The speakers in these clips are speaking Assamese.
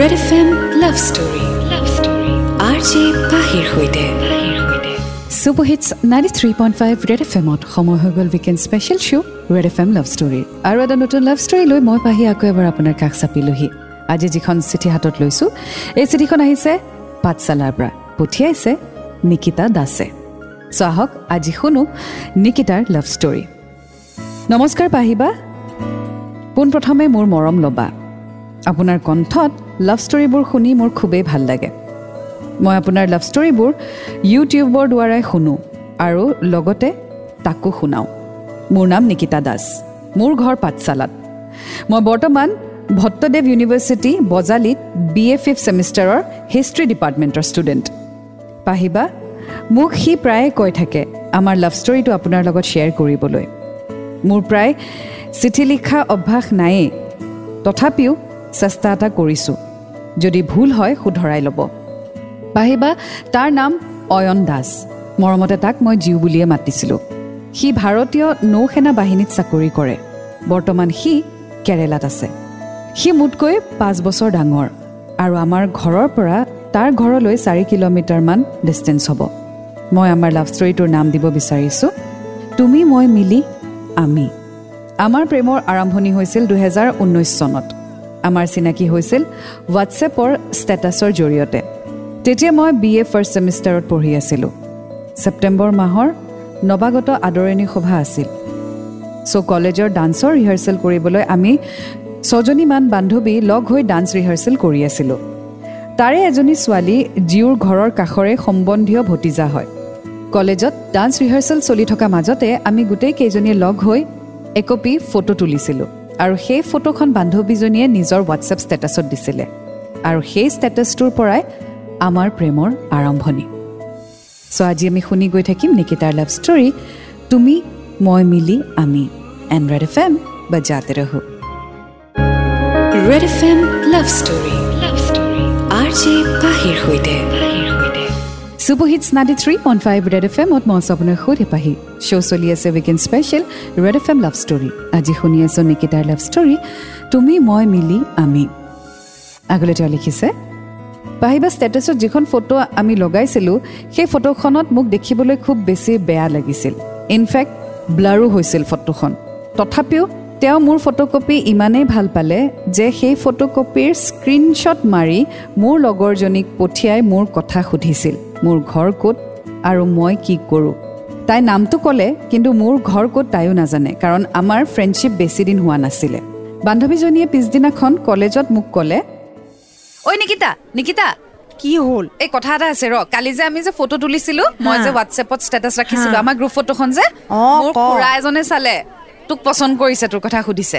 Red F M love story love story R J পাহিৰ সৈতে super hits ninety three point five red F এমত সময় হৈ গ'ল weekend special show' red F M love ষ্টৰীৰ আৰু এটা নতুন লাভ ষ্টৰী লৈ মই পাহি আকৌ এবাৰ আপোনাৰ কাষ চাপিলোহি। আজি যিখন চিঠি হাতত লৈছোঁ এই চিঠিখন আহিছে পাঠশালাৰ পৰা। পঠিয়াইছে নিকিতা দাসে। চ' আহক আজি শুনো নিকিতাৰ লাভ ষ্টৰী নমস্কাৰ পাহিবা। পোনপ্ৰথমে মোৰ মৰম ল'বা। আপোনাৰ কণ্ঠত লাভ ষ্টৰীবোৰ শুনি মোৰ খুবেই ভাল লাগে। মই আপোনাৰ লাভ ষ্টৰীবোৰ ইউটিউবৰ দ্বাৰাই শুনো আৰু লগতে তাকো শুনাওঁ। মোৰ নাম নিকিতা দাস। মোৰ ঘৰ পাঠশালাত। মই বৰ্তমান ভট্টদেৱ ইউনিভাৰ্চিটি বজালীত বি এ ফিফ্থ ছেমিষ্টাৰৰ হিষ্ট্ৰী ডিপাৰ্টমেণ্টৰ ষ্টুডেণ্ট পাহিবা মোক সি প্ৰায়ে কৈ থাকে আমাৰ লাভ ষ্টৰীটো আপোনাৰ লগত শ্বেয়াৰ কৰিবলৈ। মোৰ প্ৰায় চিঠি লিখা অভ্যাস নায়েই। তথাপিও চেষ্টা এটা কৰিছোঁ। যদি ভুল হয় শুধৰাই ল'ব। পাহিবা তাৰ নাম অয়ন দাস। মৰমতে তাক মই জীউ বুলিয়ে মাতিছিলোঁ। সি ভাৰতীয় নৌ সেনা বাহিনীত চাকৰি কৰে। বৰ্তমান সি কেৰেলাত আছে। সি মোতকৈ পাঁচ বছৰ ডাঙৰ আৰু আমাৰ ঘৰৰ পৰা তাৰ ঘৰলৈ চাৰি কিলোমিটাৰমান ডিষ্টেঞ্চ হ'ব। মই আমাৰ লাভ ষ্টৰীটোৰ নাম দিব বিচাৰিছোঁ। তুমি মই মিলি আমি। আমাৰ প্ৰেমৰ আৰম্ভণি হৈছিল দুহেজাৰ ঊনৈছ চনত। আমাৰ চিনাকি হৈছিল হোৱাটছএপৰ ষ্টেটাছৰ জৰিয়তে। তেতিয়া মই বি এ ফাৰ্ষ্ট ছেমিষ্টাৰত পঢ়ি আছিলোঁ। ছেপ্টেম্বৰ মাহৰ নৱাগত আদৰণি সভা আছিল। চ' কলেজৰ ডান্সৰ ৰিহাৰ্চেল কৰিবলৈ আমি ছজনীমান বান্ধৱী লগ হৈ ডান্স ৰিহাৰ্চেল কৰি আছিলোঁ। তাৰে এজনী ছোৱালী জীউৰ ঘৰৰ কাষৰে সম্বন্ধীয় ভতিজা হয়। কলেজত ডান্স ৰিহাৰ্চেল চলি থকা মাজতে আমি গোটেই কেইজনীয়ে লগ হৈ একপি ফটো তুলিছিলোঁ। আৰু সেই ফটোখন বান্ধৱীজনীয়ে নিজৰ হোৱাটছএপ ষ্টেটাছত দিছিলে। আৰু সেই ষ্টেটাছটোৰ পৰাই আমাৰ প্ৰেমৰ আৰম্ভণি। চ' আজি আমি শুনি গৈ থাকিম নিকিতাৰ লাভ ষ্টৰী তুমি মই মিলি আমি এণ্ড্ৰইড এফ এম বা জাতে ৰহো। Red F M love story love story R J পাহিৰ সৈতে। Super hits ninety three point five red F এমত আছোঁ আপোনাৰ সৈতে পাহি। শ্ব' চলি আছে weekend special red F M love story আজি শুনি আছোঁ নিকিতাৰ লাভ ষ্টৰী তুমি মই মিলি আমি। আগলৈ তেওঁ লিখিছে পাহিবা ষ্টেটাছত যিখন ফটো আমি লগাইছিলোঁ সেই ফটোখনত মোক দেখিবলৈ খুব বেছি বেয়া লাগিছিল। ইনফেক্ট ব্লাৰো হৈছিল ফটোখন তথাপিও তেওঁ মোৰ ফটোকপি ইমানেই ভাল পালে যে সেই ফটোকপিৰ স্ক্ৰীনশ্বট মাৰি মোৰ লগৰজনীক পঠিয়াই মোৰ কথা সুধিছিল। মোৰ ঘৰ ক'ত আৰু মই কি কৰোঁ? তাই নামটো ক'লে কিন্তু মোৰ ঘৰ ক'ত তাইও নাজানে কাৰণ আমাৰ ফ্ৰেণ্ডশ্বিপ বেছিদিন হোৱা নাছিলে। বান্ধৱীজনীয়ে পিছদিনাখন কলেজত মোক ক'লে ঐ নিকিতা নিকিতা কি হ'ল? এই কথা এটা আছে ৰ কালি যে আমি যে ফটো তুলিছিলো মই যে হোৱাটছএপত ষ্টেটাছ ৰাখিছিলো। আমাৰ গ্ৰুপ ফটোখন যে মোৰ ক। খুৰা এজনে চালে তোক পচন্দ কৰিছে তোৰ কথা সুধিছে।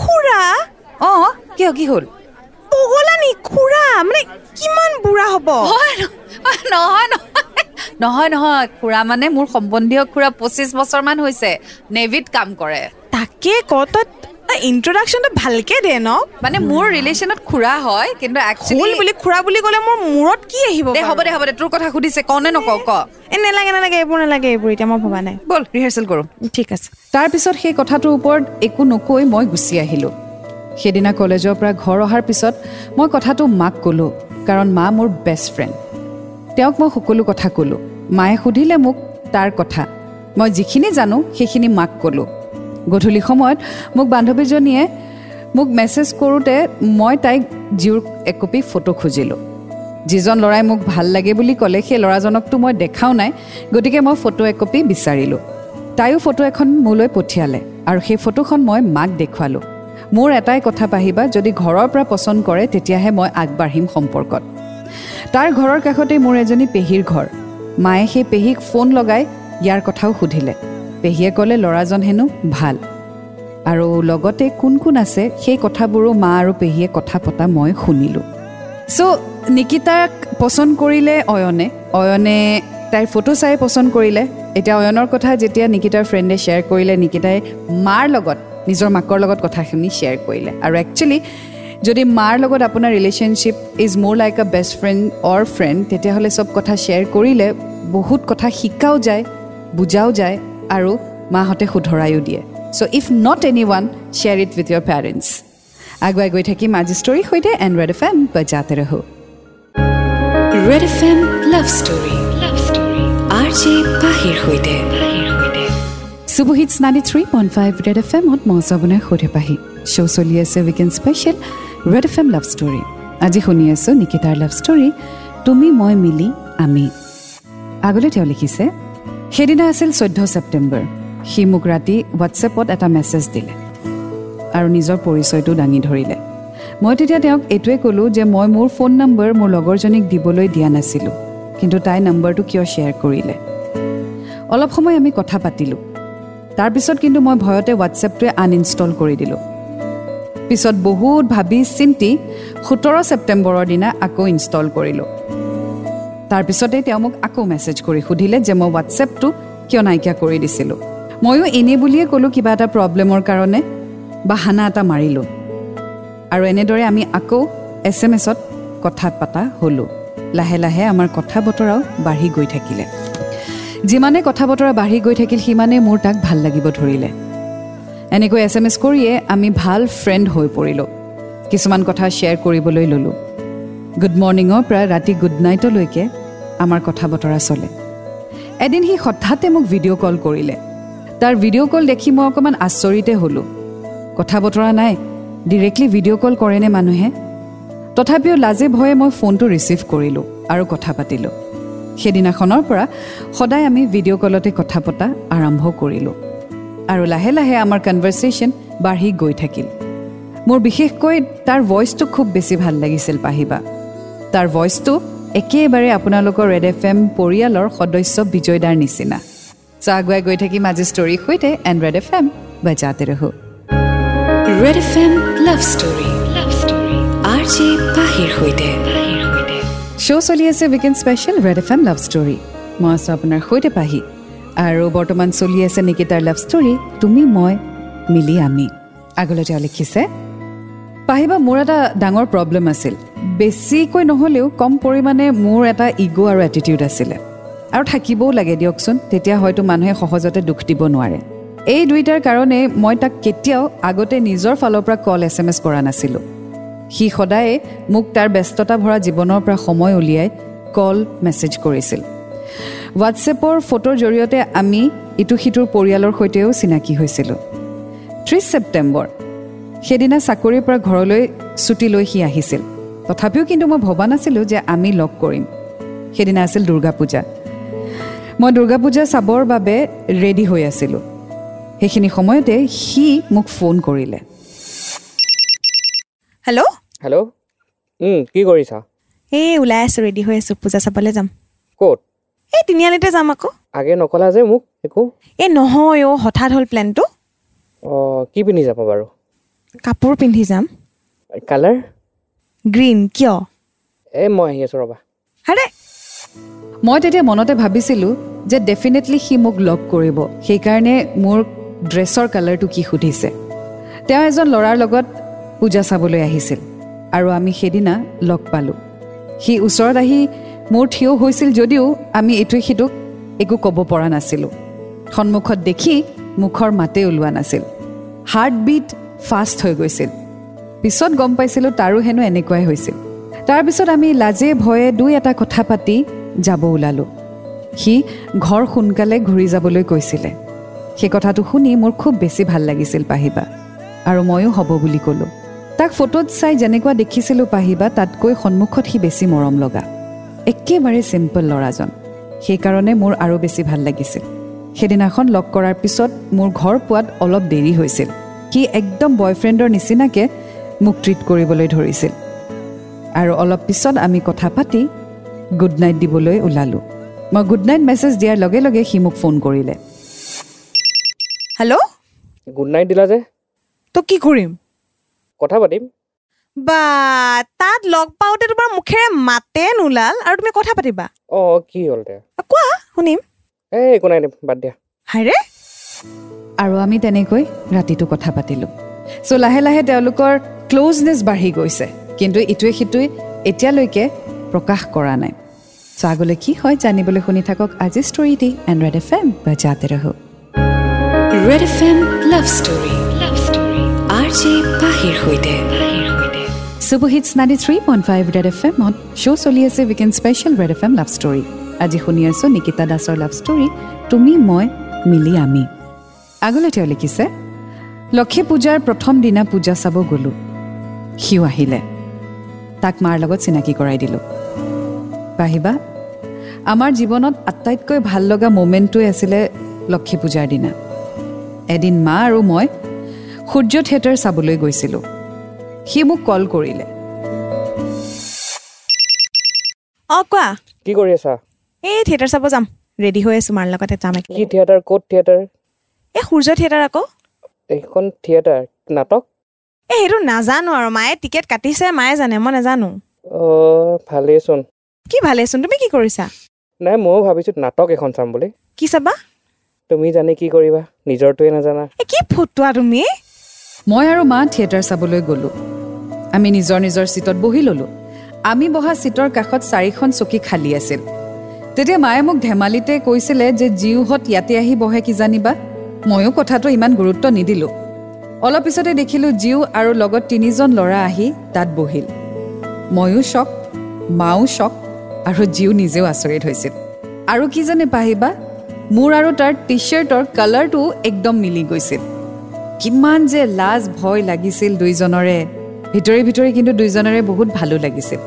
খুৰা? অ কিয় কি হ'ল? পগলা নি খুৰা মানে কিমান বুঢ়া হ'ব? নহয় নহয় নহয়। নহয় খুৰা মানে মোৰ সম্বন্ধীয় খুৰা পঁচিছ বছৰমান হৈছে নেভিত কাম কৰে। তাকে ক তই ইন্ট্ৰডাকশ্যনটো ভালকে দে ন। মানে মোৰ ৰিলেশ্যনত খুৰা হয় কিন্তু একচুৱেলি বুলি খুৰা বুলি ক'লে মোৰ মূৰত কি আহিব দে? হ'ব দে হ'ব দে তোৰ কথা সুধিছে কনে নকওঁ ক। এ নেলাগে নেলাগে এইবোৰ নেলাগে এইবোৰ এতিয়া মই ভবা নাই। ব'ল ৰিহাৰ্চেল কৰোঁ। ঠিক আছে। তাৰপিছত সেই কথাটোৰ ওপৰত একো নকৈ মই গুচি আহিলোঁ। সেইদিনা কলেজৰ পৰা ঘৰ অহাৰ পিছত মই কথাটো মাক ক'লোঁ কাৰণ মা মোৰ বেষ্ট ফ্ৰেণ্ড তেওঁক মই সকলো কথা ক'লোঁ। মায়ে সুধিলে মোক তাৰ কথা। মই যিখিনি জানো সেইখিনি মাক ক'লোঁ। গধূলি সময়ত মোক বান্ধৱীজনীয়ে মোক মেছেজ কৰোঁতে মই তাইক জীউৰ একপি ফটো খুজিলোঁ। যিজন ল'ৰাই মোক ভাল লাগে বুলি ক'লে সেই ল'ৰাজনকতো মই দেখাও নাই গতিকে মই ফটো একপি বিচাৰিলোঁ। তাইও ফটো এখন মোলৈ পঠিয়ালে আৰু সেই ফটোখন মই মাক দেখুৱালোঁ। মোৰ এটাই কথা পাহিবা যদি ঘৰৰ পৰা পচন্দ কৰে তেতিয়াহে মই আগবাঢ়িম সম্পৰ্কত। তাৰ ঘৰৰ কাষতেই মোৰ এজনী পেহীৰ ঘৰ। মায়ে সেই পেহীক ফোন লগাই ইয়াৰ কথাও সুধিলে। পেহীয়ে ক'লে ল'ৰাজন হেনো ভাল। আৰু লগতে কোন কোন আছে সেই কথাবোৰো মা আৰু পেহীয়ে কথা পতা মই শুনিলোঁ। চ' নিকিতাক পচন্দ কৰিলে অয়নে? অয়নে তাইৰ ফটো চাই পচন্দ কৰিলে? এতিয়া অয়নৰ কথা যেতিয়া নিকিতাৰ ফ্ৰেণ্ডে শ্বেয়াৰ কৰিলে নিকিতাই মাৰ লগত নিজৰ মাকৰ লগত কথাখিনি শ্বেয়াৰ কৰিলে। আৰু একচুৱেলি যদি মাৰ লগত আপোনাৰ relationship is more like a best friend or friend তেতিয়াহ'লে চব কথা শ্বেয়াৰ কৰিলে বহুত কথা শিকাও যায় বুজাও যায় আৰু মাহঁতে শুধৰায়ো দিয়ে। চ' ইফ নট এনি one share it with your parents আগুৱাই গৈ থাকিম আজি ষ্টৰীৰ সৈতে এণ্ড্ৰইড এফ এম বজাতে ৰহো। Red F M love story love story R J পাহিৰ সৈতে। Super hits ninety three point five red F এমত মই চাবনে সৈতে পাহি শ্ব' চলি আছে weekend special red F M love story আজি শুনি আছোঁ নিকিতাৰ লাভ ষ্টৰী তুমি মই মিলি আমি আগলৈ তেওঁ লিখিছে সেইদিনা আছিল চৈধ্য ছেপ্টেম্বৰ সি মোক ৰাতি হোৱাটছএপত এটা মেছেজ দিলে আৰু নিজৰ পৰিচয়টো দাঙি ধৰিলে মই তেতিয়া তেওঁক এইটোৱে ক'লোঁ যে মই মোৰ ফোন নম্বৰ মোৰ লগৰজনীক দিবলৈ দিয়া নাছিলোঁ কিন্তু তাই নম্বৰটো কিয় শ্বেয়াৰ কৰিলে অলপ সময় আমি কথা পাতিলোঁ তাৰপিছত কিন্তু মই ভয়তে হোৱাটছএপটোৱে আনইনষ্টল কৰি দিলোঁ। পিছত বহুত ভাবি চিন্তি সোতৰ ছেপ্টেম্বৰৰ দিনা আকৌ ইনষ্টল কৰিলোঁ। তাৰপিছতেই তেওঁ মোক আকৌ মেছেজ কৰি সুধিলে যে মই হোৱাটছএপটো কিয় নাইকিয়া কৰি দিছিলোঁ। ময়ো এনেই বুলিয়ে ক'লোঁ কিবা এটা প্ৰব্লেমৰ কাৰণে বাহানা এটা মাৰিলোঁ। আৰু এনেদৰে আমি আকৌ এছ এম এছত কথা পতা হ'লোঁ। লাহে লাহে আমাৰ কথা বতৰাও বাঢ়ি গৈ থাকিলে। যিমানে কথা বতৰা বাঢ়ি গৈ থাকিল সিমানেই মোৰ তাক ভাল লাগিব ধৰিলে। এনেকৈ এছ এম এছ কৰিয়ে আমি ভাল ফ্ৰেণ্ড হৈ পৰিলোঁ। কিছুমান কথা শ্বেয়াৰ কৰিবলৈ ল'লোঁ। গুড মৰ্ণিঙৰ পৰা ৰাতি গুড নাইটলৈকে আমাৰ কথা বতৰা চলে। এদিন সি হঠাতে মোক ভিডিঅ' কল কৰিলে। তাৰ ভিডিঅ' কল দেখি মই অকণমান আচৰিতে হ'লোঁ। কথা বতৰা নাই ডিৰেক্টলি ভিডিঅ' কল কৰেনে মানুহে? তথাপিও লাজে ভয়ে মই ফোনটো ৰিচিভ কৰিলোঁ আৰু কথা পাতিলোঁ। সেইদিনাখনৰ পৰা সদায় আমি ভিডিঅ' কলতে কথা পতা আৰম্ভ কৰিলোঁ। আৰু লাহে লাহে আমাৰ কনভাৰ্চেশ্যন বাঢ়ি গৈ থাকিল। মোৰ বিশেষকৈ তাৰ ভইচটো খুব বেছি ভাল লাগিছিল পাহিবা। তাৰ ভইচটো একেবাৰে আপোনালোকৰ ৰেড এফ এম পৰিয়ালৰ সদস্য বিজয়দাৰ নিচিনা। চ' আগুৱাই গৈ থাকিম আজি ষ্টৰীৰ সৈতে এণ্ড ৰেড এফ এম বজাতে ৰহো। Red F M love story R J পাহিৰ সৈতে। শ্ব' চলি আছে weekend special red F M love story মই আছোঁ আপোনাৰ সৈতে পাহি। আৰু বৰ্তমান চলি আছে নিকিতাৰ লাভ ষ্টৰী তুমি মই মিলি আমি। আগলৈ তেওঁ লিখিছে পাহিবা মোৰ এটা ডাঙৰ প্ৰব্লেম আছিল। বেছিকৈ নহ'লেও কম পৰিমাণে মোৰ এটা ইগ' আৰু এটিটিউড আছিলে। আৰু থাকিবও লাগে দিয়কচোন। তেতিয়া হয়তো মানুহে সহজতে দুখ দিব নোৱাৰে। এই দুইটাৰ কাৰণে মই তাক কেতিয়াও আগতে নিজৰ ফালৰ পৰা কল এছ এম এছ কৰা নাছিলোঁ। সি সদায়ে মোক তাৰ ব্যস্ততা ভৰা জীৱনৰ পৰা সময় উলিয়াই কল মেছেজ কৰিছিল। হোৱাটছএপৰ ফটোৰ জৰিয়তে আমি ইটো সিটোৰ পৰিয়ালৰ সৈতেও চিনাকি হৈছিলোঁ। ত্ৰিছ ছেপ্টেম্বৰ সেইদিনা চাকৰিৰ পৰা ঘৰলৈ ছুটী লৈ সি আহিছিল। তথাপিও কিন্তু মই ভবা নাছিলোঁ যে আমি লগ কৰিম। সেইদিনা আছিল দুৰ্গা পূজা মই দুৰ্গা পূজা চাবৰ বাবে ৰেডি হৈ আছিলোঁ। সেইখিনি সময়তে সি মোক ফোন কৰিলে। হেল্ল' হেল্ল' কি কৰিছা? এই ওলাই আছোঁ ৰেডি হৈ আছোঁ পূজা চাবলৈ যাম। ক'ত? এই তিনিআলিতে যাম আকৌ। আগে নকলা যে মোক একো? এই নহয় অ' হঠাৎ হ'ল প্লেনটো অঁ কি পিন্ধি যাবা বাৰু? কাপোৰ পিন্ধি যাম। কালাৰ গ্ৰীণ কিয়? এই মই আহি আছোঁ ৰ'বা। আৰে! মই তেতিয়া মনতে ভাবিছিলোঁ যে ডেফিনেটলি সি মোক লগ কৰিব। সেইকাৰণে মোৰ ড্ৰেছৰ কালাৰটো কি সুধিছে। তেওঁ এজন ল'ৰাৰ লগত পূজা চাবলৈ আহিছিল। আৰু আমি সেইদিনা লগ পালোঁ। সি ওচৰত আহি মোৰ থিয় হৈছিল যদিও আমি ইটোৱে সিটোক একো ক'ব পৰা নাছিলোঁ। সন্মুখত দেখি মুখৰ মাতে ওলোৱা নাছিল। হাৰ্ট বিট ফাষ্ট হৈ গৈছিল। পিছত গম পাইছিলোঁ তাৰো হেনো এনেকুৱাই হৈছিল। তাৰপিছত আমি লাজে ভয়ে দুই এটা কথা পাতি যাব ওলালোঁ। সি ঘৰ সোনকালে ঘূৰি যাবলৈ কৈছিলে। সেই কথাটো শুনি মোৰ খুব বেছি ভাল লাগিছিল পাহিবা। আৰু ময়ো হ'ব বুলি ক'লোঁ। তাক ফটোত চাই যেনেকুৱা দেখিছিলোঁ পাহিবা তাতকৈ সন্মুখত সি বেছি মৰম লগা। একেবাৰে চিম্পল ল'ৰাজন। সেইকাৰণে মোৰ আৰু বেছি ভাল লাগিছিল। সেইদিনাখন লগ কৰাৰ পিছত মোৰ ঘৰ পোৱাত অলপ দেৰি হৈছিল। সি একদম বয়ফ্ৰেণ্ডৰ নিচিনাকৈ মোক ট্ৰিট কৰিবলৈ ধৰিছিল। আৰু অলপ পিছত আমি কথা পাতি গুড নাইট দিবলৈ ওলালোঁ। মই গুড নাইট মেছেজ দিয়াৰ লগে লগে সি মোক ফোন কৰিলে। হেল্ল' গুড নাইট দিলা যে। তো কি কৰিম? কথা পাতিম। বা তাত লগ পাওঁতে তোমাৰ মুখেৰে মাতে নোলাল আৰু তুমি কথা পাতিবা। অঁ কি হ'ল কোৱা শুনিম। এই একো নাই বাদ দিয়া। হাইৰে? আৰু আমি তেনেকৈ ৰাতিটো কথা পাতিলোঁ। চ' লাহে লাহে তেওঁলোকৰ ক্ল'জনেছ বাঢ়ি গৈছে। কিন্তু ইটোৱে সিটোৱে এতিয়ালৈকে প্ৰকাশ কৰা নাই। চ' আগলৈ কি হয় জানিবলৈ শুনি থাকক আজি এণ্ড ৰেড এফ এম বা জাতে ৰহো red F M love story আজি শুনি আছোঁ নিকিতা দাসৰ লাভ ষ্টৰী তুমি মই মিলি আমি। আগলৈ তেওঁ লিখিছে লক্ষী পূজাৰ প্ৰথম দিনা পূজা চাব গ'লোঁ। সিও আহিলে। তাক মাৰ লগত চিনাকি কৰাই দিলোঁ। পাহিবা আমাৰ জীৱনত আটাইতকৈ ভাল লগা মমেণ্টটোৱে আছিলে লক্ষী পূজাৰ দিনা। এদিন মা আৰু মই সূৰ্য থিয়েটাৰ চাবলৈ গৈছিলোঁ। সি মোক কল কৰিলে। অ কোৱা? কি কৰি আছা? এই থিয়েটাৰ চাব যাম। ৰেডি হৈ আছো মাৰ লগতে যাম কি থিয়েটাৰ? ক'ত থিয়েটাৰ? এই সূৰ্য থিয়েটাৰ আকৌ। এইখন থিয়েটাৰ? নাটক? এই সেইটো নাজানো আৰু। মায়ে টিকেট কাটিছে মায়ে জানে মই নাজানো। অঁ ভালেইচোন কি ভালেচোন? তুমি কি কৰিছা? নাই ময়ো ভাবিছোঁ নাটক এখন চাম বুলি। কি চাবা? তুমি জানি কি কৰিবা? নিজৰটোৱে নাজানা। এই কি ফটোৱা তুমি? মই আৰু মা থিয়েটাৰ চাবলৈ গ'লোঁ। আমি নিজৰ নিজৰ ছিটত বহি ল'লোঁ। আমি বহা ছিটৰ কাষত চাৰিখন চকী খালী আছিল। তেতিয়া মায়ে মোক ধেমালিতে কৈছিলে যে জীউহঁত ইয়াতে আহি বহে কিজানিবা ময়ো কথাটো ইমান গুৰুত্ব নিদিলোঁ। অলপ পিছতে দেখিলোঁ জীউ আৰু লগত তিনিজন ল'ৰা আহি তাত বহিল। ময়ো চক মাও চক আৰু জীউ নিজেও আচৰিত হৈছিল। আৰু কি জানে পাহিবা? মোৰ আৰু তাৰ টি শ্বাৰ্টৰ কালাৰটো একদম মিলি গৈছিল। কিমান যে লাজ ভয় লাগিছিল দুইজনৰে। ভিতৰি ভিতৰি কিন্তু দুইজনৰে বহুত ভালো লাগিছিল।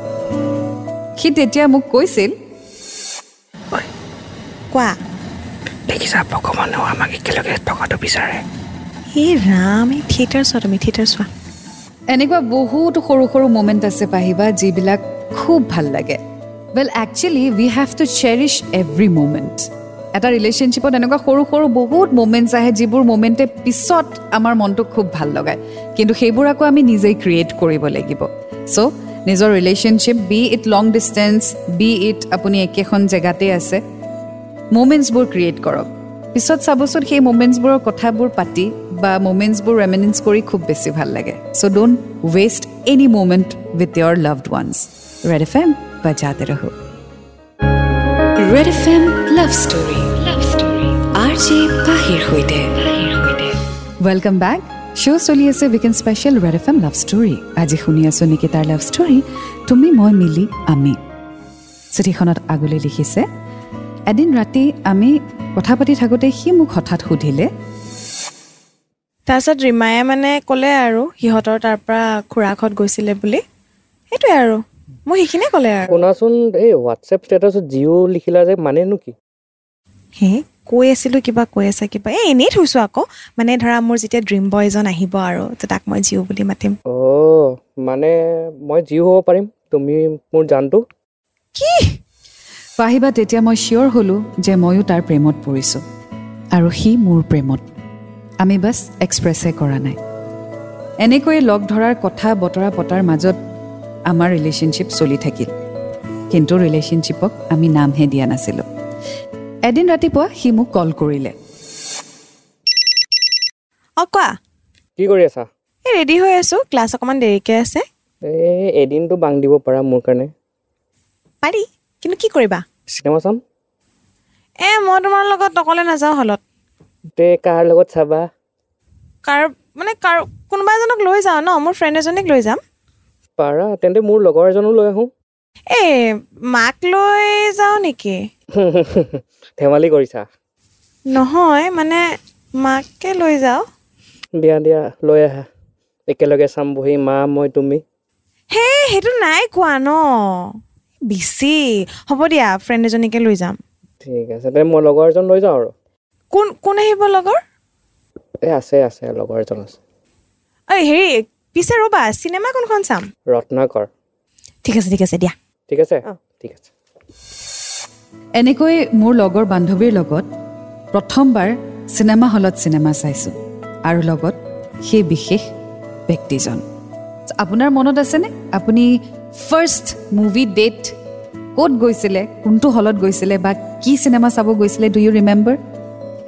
সি তেতিয়া মোক কৈছিল কোৱা। দেখিছা ভগৱানেও আমাক একেলগে থকাটো বিচাৰে। এই ৰাম এই থিয়েটাৰ চোৱা তুমি থিয়েটাৰ চোৱা। এনেকুৱা বহুতো সৰু সৰু মমেণ্ট আছে পাহিবা যিবিলাক খুব ভাল লাগে। Well actually we have to cherish every moment এটা ৰিলেশ্যনশ্বিপত এনেকুৱা সৰু সৰু বহুত মমেণ্টছ আহে যিবোৰ মমেণ্টে পিছত আমাৰ মনটোক খুব ভাল লগায়। কিন্তু সেইবোৰ আকৌ আমি নিজেই ক্ৰিয়েট কৰিব লাগিব। চ' নিজৰ relationship be it long distance be it আপুনি একেখন জেগাতে আছে মমেণ্টছবোৰ ক্ৰিয়েট কৰক। পিছত চাবচোন সেই মমেণ্টছবোৰৰ কথাবোৰ পাতি বা মমেণ্টছবোৰ ৰেমিনেঞ্চ কৰি খুব বেছি ভাল লাগে। So' don't waste any moment with your loved ones Red F M বাজাতে ৰহো। Red F M love story welcome back show' চলি আছে weekend special Red F M love story আজি শুনি আছোঁ নিকিতাৰ লাভ ষ্টৰী তুমি মই মিলি আমি চিঠিখনত আগলৈ লিখিছে এদিন ৰাতি আমি কথা পাতি থাকোঁতে সি মোক হঠাৎ সুধিলে তাৰপিছত ৰীমায়ে মানে ক'লে আৰু সিহঁতৰ তাৰ পৰা খুৰাকহঁত গৈছিলে বুলি সেইটোৱে আৰু মোক সেইখিনিয়ে ক'লে আৰু শুনাচোন এই হোৱাটছএপ ষ্টেটাছত জিঅ' লিখিলা যে মানেনো কি হে কৈ আছিলোঁ কিবা কৈ আছে কিবা এই এনেই থৈছোঁ আকৌ। মানে ধৰা মোৰ যেতিয়া ড্ৰিম বয় এজন আহিব আৰু তো তাক মই জিঅ' বুলি মাতিম। অঁ মানে মই জিঅ' হ'ব পাৰিম। তুমি মোৰ জানটো? কি? পাহিবা তেতিয়া মই চিয়'ৰ হ'লোঁ যে ময়ো তাৰ প্ৰেমত পৰিছোঁ। আৰু সি মোৰ প্ৰেমত। আমি বাছ এক্সপ্ৰেছহে কৰা নাই। এনেকৈয়ে লগ ধৰাৰ কথা বতৰা পতাৰ মাজত আমাৰ ৰিলেশ্যনশ্বিপ চলি থাকিল। কিন্তু ৰিলেশ্যনশ্বিপক আমি নামহে দিয়া নাছিলোঁ। এদিন ৰাতিপুৱা সি মোক কল কৰিলে। অঁ কোৱা? কি কৰি আছা? এই ৰেডি হৈ আছোঁ ক্লাছ অকণমান দেৰিকৈ আছে। এই এদিনটো বাং দিব পাৰা মোৰ কাৰণে। পাৰি কিন্তু কি কৰিবা? চিনেমা চাম? এ মই তোমাৰ লগত অকলে নাযাওঁ হলত। তে কাৰ লগত চাবা? কাৰ মানে কাৰ কোনোবা এজনক লৈ যাওঁ ন মোৰ ফ্ৰেণ্ড এজনীক লৈ যাম। পাৰা তেন্তে মোৰ লগৰ এজনো লৈ আহোঁ। এই মাক লৈ যাওঁ নেকি? ধেমালি কৰিছা? নহয় মানে মাকে লৈ যাওঁ। দিয়া দিয়া লৈ আহা। একেলগে চাম বহি মা মই তুমি। হে সেইটো নাই কোৱা ন। বেছি হ'ব দিয়া ফ্ৰেণ্ড এজনীকে লৈ যাম। ঠিক আছে তে মই লগৰ এজন লৈ যাওঁ আৰু। কোন কোন আহিব লগৰ? এই আছে আছে লগৰ এজন আছে। ঐ হেৰি পিছে ৰ'বা চিনেমা কোনখন চাম? ৰত্নাকৰ। ঠিক আছে ঠিক আছে দিয়া। ঠিক আছে। ঠিক আছে। এনেকৈ মোৰ লগৰ বান্ধৱীৰ লগত প্ৰথমবাৰ চিনেমা হলত চিনেমা চাইছোঁ আৰু লগত সেই বিশেষ ব্যক্তিজন। আপোনাৰ মনত আছেনে? আপুনি ফাৰ্ষ্ট মুভি ডেট ক'ত গৈছিলে কোনটো হলত গৈছিলে বা কি চিনেমা চাব গৈছিলে do you remember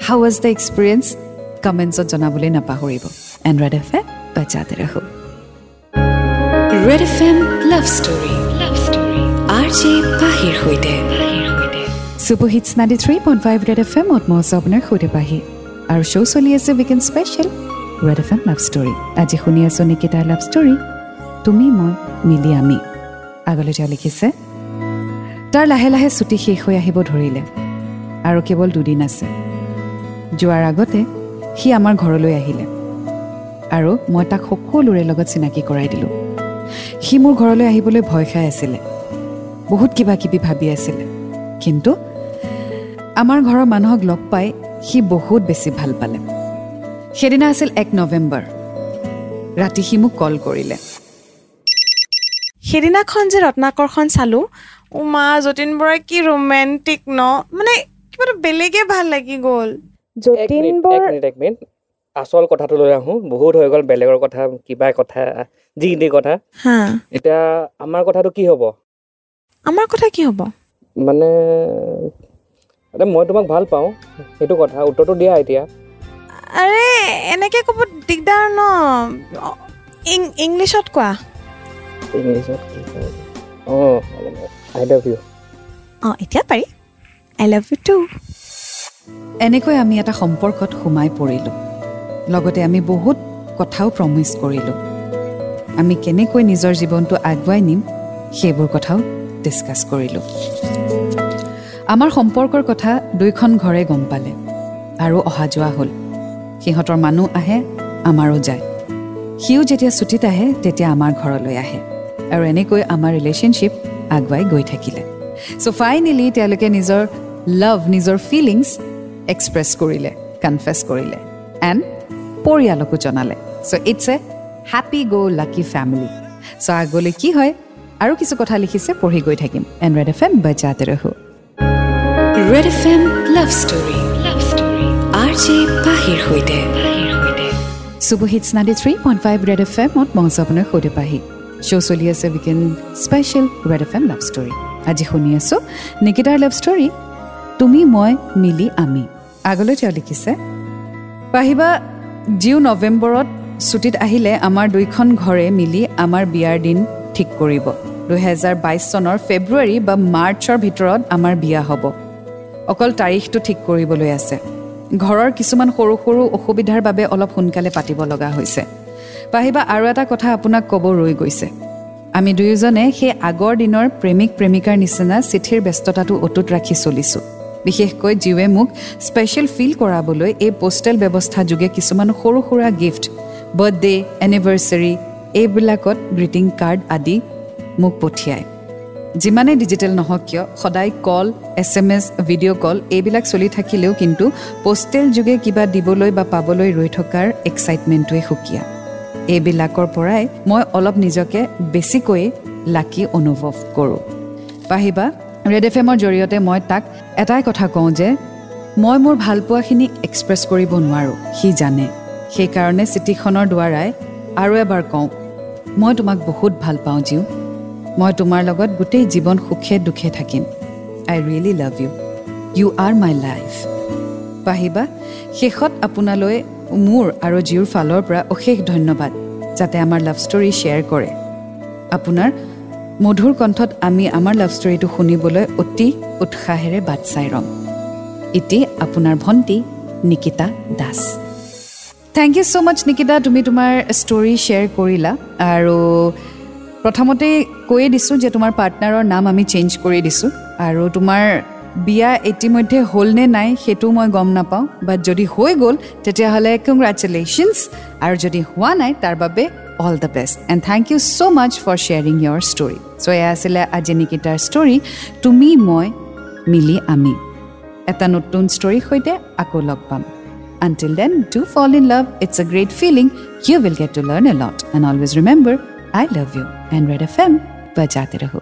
how was the experience কমেণ্টছত জনাবলৈ নাপাহৰিব। এণ্ড্ৰইড এফ এ বাজাতে ৰাখোঁ। Red F M love story. R J পাহিৰ সৈতে। Super hits ninety three point five Red F এমত মই আছোঁ আপোনাৰ সৈতে পাহি আৰু শ্ব' চলি আছে weekend special Red F M love story আজি শুনি আছোঁ নিকিতাৰ লাভ ষ্টৰী তুমি মই মিলি আমি। আগলৈ তেওঁ লিখিছে তাৰ লাহে লাহে ছুটি শেষ হৈ আহিব ধৰিলে আৰু কেৱল দুদিন আছে। যোৱাৰ আগতে সি আমাৰ ঘৰলৈ আহিলে আৰু মই তাক সকলোৰে লগত চিনাকি কৰাই দিলোঁ। সি মোৰ ঘৰলৈ আহিবলৈ ভয় খাই আছিলে। বহুত কিবা কিবি ভাবি আছিলে। কিন্তু আমাৰ ঘৰৰ মানুহক লগ পাই সি বহুত বেছি ভাল পালে। সেইদিনা আছিল এক নৱেম্বৰ। ৰাতি সি মোক কল কৰিলে। সেইদিনাখন যে ৰত্নাকৰখন চালোঁ উমা যতীন বৰাই কি ৰোমেণ্টিক ন? মানে কিবা এটা বেলেগে ভাল লাগি গ'ল। এক যতীন মিনিট বৰ এক মিনিট এক মিনিট। আচল কথাটো লৈ আহোঁ। বহুত হৈ গ'ল বেলেগৰ কথা কিবা কথা যি টি কথা। হা। এতিয়া আমাৰ কথাটো কি হ'ব? আমাৰ কথা কি হ'ব? মানে এতিয়া মই তোমাক ভাল পাওঁ সেইটো কথা উত্তৰটো দিয়া এতিয়া। আৰে এনেকৈ ক'ব দিগদাৰ ন? ইংলিছত কোৱা। ইংলিছত কি? অঁ আই লাভ ইউ। অঁ এতিয়া পাৰি। I love you too. এনেকৈ আমি এটা সম্পৰ্কত সোমাই পৰিলোঁ। লগতে আমি বহুত কথাও প্ৰমিচ কৰিলোঁ। আমি কেনেকৈ নিজৰ জীৱনটো আগুৱাই নিম সেইবোৰ কথাও ডিছকাছ কৰিলোঁ। আমাৰ সম্পৰ্কৰ কথা দুইখন ঘৰে গম পালে আৰু অহা যোৱা হ'ল। সিহঁতৰ মানুহ আহে আমাৰো যায়। সিও যেতিয়া ছুটীত আহে তেতিয়া আমাৰ ঘৰলৈ আহে আৰু এনেকৈ আমাৰ ৰিলেশ্যনশ্বিপ আগুৱাই গৈ থাকিলে। চ' ফাইনেলি তেওঁলোকে নিজৰ লাভ নিজৰ ফিলিংছ এক্সপ্ৰেছ কৰিলে কনফেছ কৰিলে এণ্ড পৰিয়ালকো জনালে। So' it's a happy go' lucky family so' আগলৈ কি হয় আৰু কিছু কথা লিখিছে পঢ়ি গৈ থাকিম। এণ্ড ৰেড এফ এম বজাতে ৰহো। Red F M love story. Love story R J পাহিৰ সৈতে। Hits ninety three point five Red F এমত মঞ্চ আপোনাৰ সৈতে পাহি। শ্ব' চলি আছে weekend special Red F M love story. আজি শুনি আছোঁ নিকিতাৰ লাভ ষ্টৰী তুমি মই মিলি আমি। আগলৈ তেওঁ লিখিছে পাহিবা জিও নৱেম্বৰত ছুটীত আহিলে আমাৰ দুইখন ঘৰে মিলি আমাৰ বিয়াৰ দিন ঠিক কৰিব। দুহেজাৰ বাইছ চনৰ ফেব্ৰুৱাৰী বা মাৰ্চৰ ভিতৰত আমাৰ বিয়া হ'ব। অকল তাৰিখটো ঠিক কৰিবলৈ আছে। ঘৰৰ কিছুমান সৰু সৰু অসুবিধাৰ বাবে অলপ সোনকালে পাতিব লগা হৈছে। পাহিবা আৰু এটা কথা আপোনাক ক'ব ৰৈ গৈছে। আমি দুয়োজনে সেই আগৰ দিনৰ প্ৰেমিক প্ৰেমিকাৰ নিচিনা চিঠিৰ ব্যস্ততাটো অটুট ৰাখি চলিছোঁ। বিশেষকৈ জীৱে মোক স্পেচিয়েল ফিল কৰাবলৈ এই পোষ্টেল ব্যৱস্থা যোগে কিছুমান সৰু সুৰা গিফ্ট বাৰ্থডে এনিভাৰ্চেৰী এইবিলাকত গ্ৰিটিং কাৰ্ড আদি মোক পঠিয়ায় যিমানেই ডিজিটেল নহওক কিয় সদায় call S M S video' call এইবিলাক চলি থাকিলেও কিন্তু পোষ্টেল যোগে কিবা দিবলৈ বা পাবলৈ ৰৈ থকাৰ এক্সাইটমেণ্টটোৱে সুকীয়া। এইবিলাকৰ পৰাই মই অলপ নিজকে বেছিকৈ লাকি অনুভৱ কৰোঁ। পাহিবা ৰেড এফ এমৰ জৰিয়তে মই তাক এটাই কথা কওঁ যে মই মোৰ ভালপোৱাখিনি এক্সপ্ৰেছ কৰিব নোৱাৰোঁ সি জানে। সেইকাৰণে চিঠিখনৰ দ্বাৰাই আৰু এবাৰ কওঁ মই তোমাক বহুত ভাল পাওঁ জীও মই তোমাৰ লগত গোটেই জীৱন সুখে দুখে থাকিম। I really love you you are my life পাহিবা শেষত আপোনালৈ মোৰ আৰু জিউৰ ফালৰ পৰা অশেষ ধন্যবাদ যাতে আমাৰ লাভ ষ্টৰী শ্বেয়াৰ কৰে। আপোনাৰ মধুৰ কণ্ঠত আমি আমাৰ লাভ ষ্টৰীটো শুনিবলৈ অতি উৎসাহেৰে বাট চাই ৰ'ম। ইতি আপোনাৰ ভণ্টি Nikita Das. Thank you so' much Nikita তুমি তোমাৰ ষ্টৰী শ্বেয়াৰ কৰিলা আৰু প্ৰথমতে কৈয়ে দিছোঁ যে তোমাৰ পাৰ্টনাৰৰ নাম আমি চেঞ্জ কৰি দিছোঁ। আৰু তোমাৰ বিয়া ইতিমধ্যে হ'লনে নাই সেইটো মই গম নাপাওঁ। বাট যদি হৈ গ'ল তেতিয়াহ'লে কংগ্ৰেচুলেশ্যনছ আৰু যদি হোৱা নাই তাৰ বাবে all the best and thank you so' much for sharing your story so' এয়া আছিলে আজি নিকিতাৰ ষ্টৰী তুমি মই মিলি আমি। এটা নতুন ষ্টৰীৰ সৈতে আকৌ লগ পাম। Until then, do fall in love. It's a great feeling. You will get to learn a lot. And always remember, I love you and Red F M बजाते रहो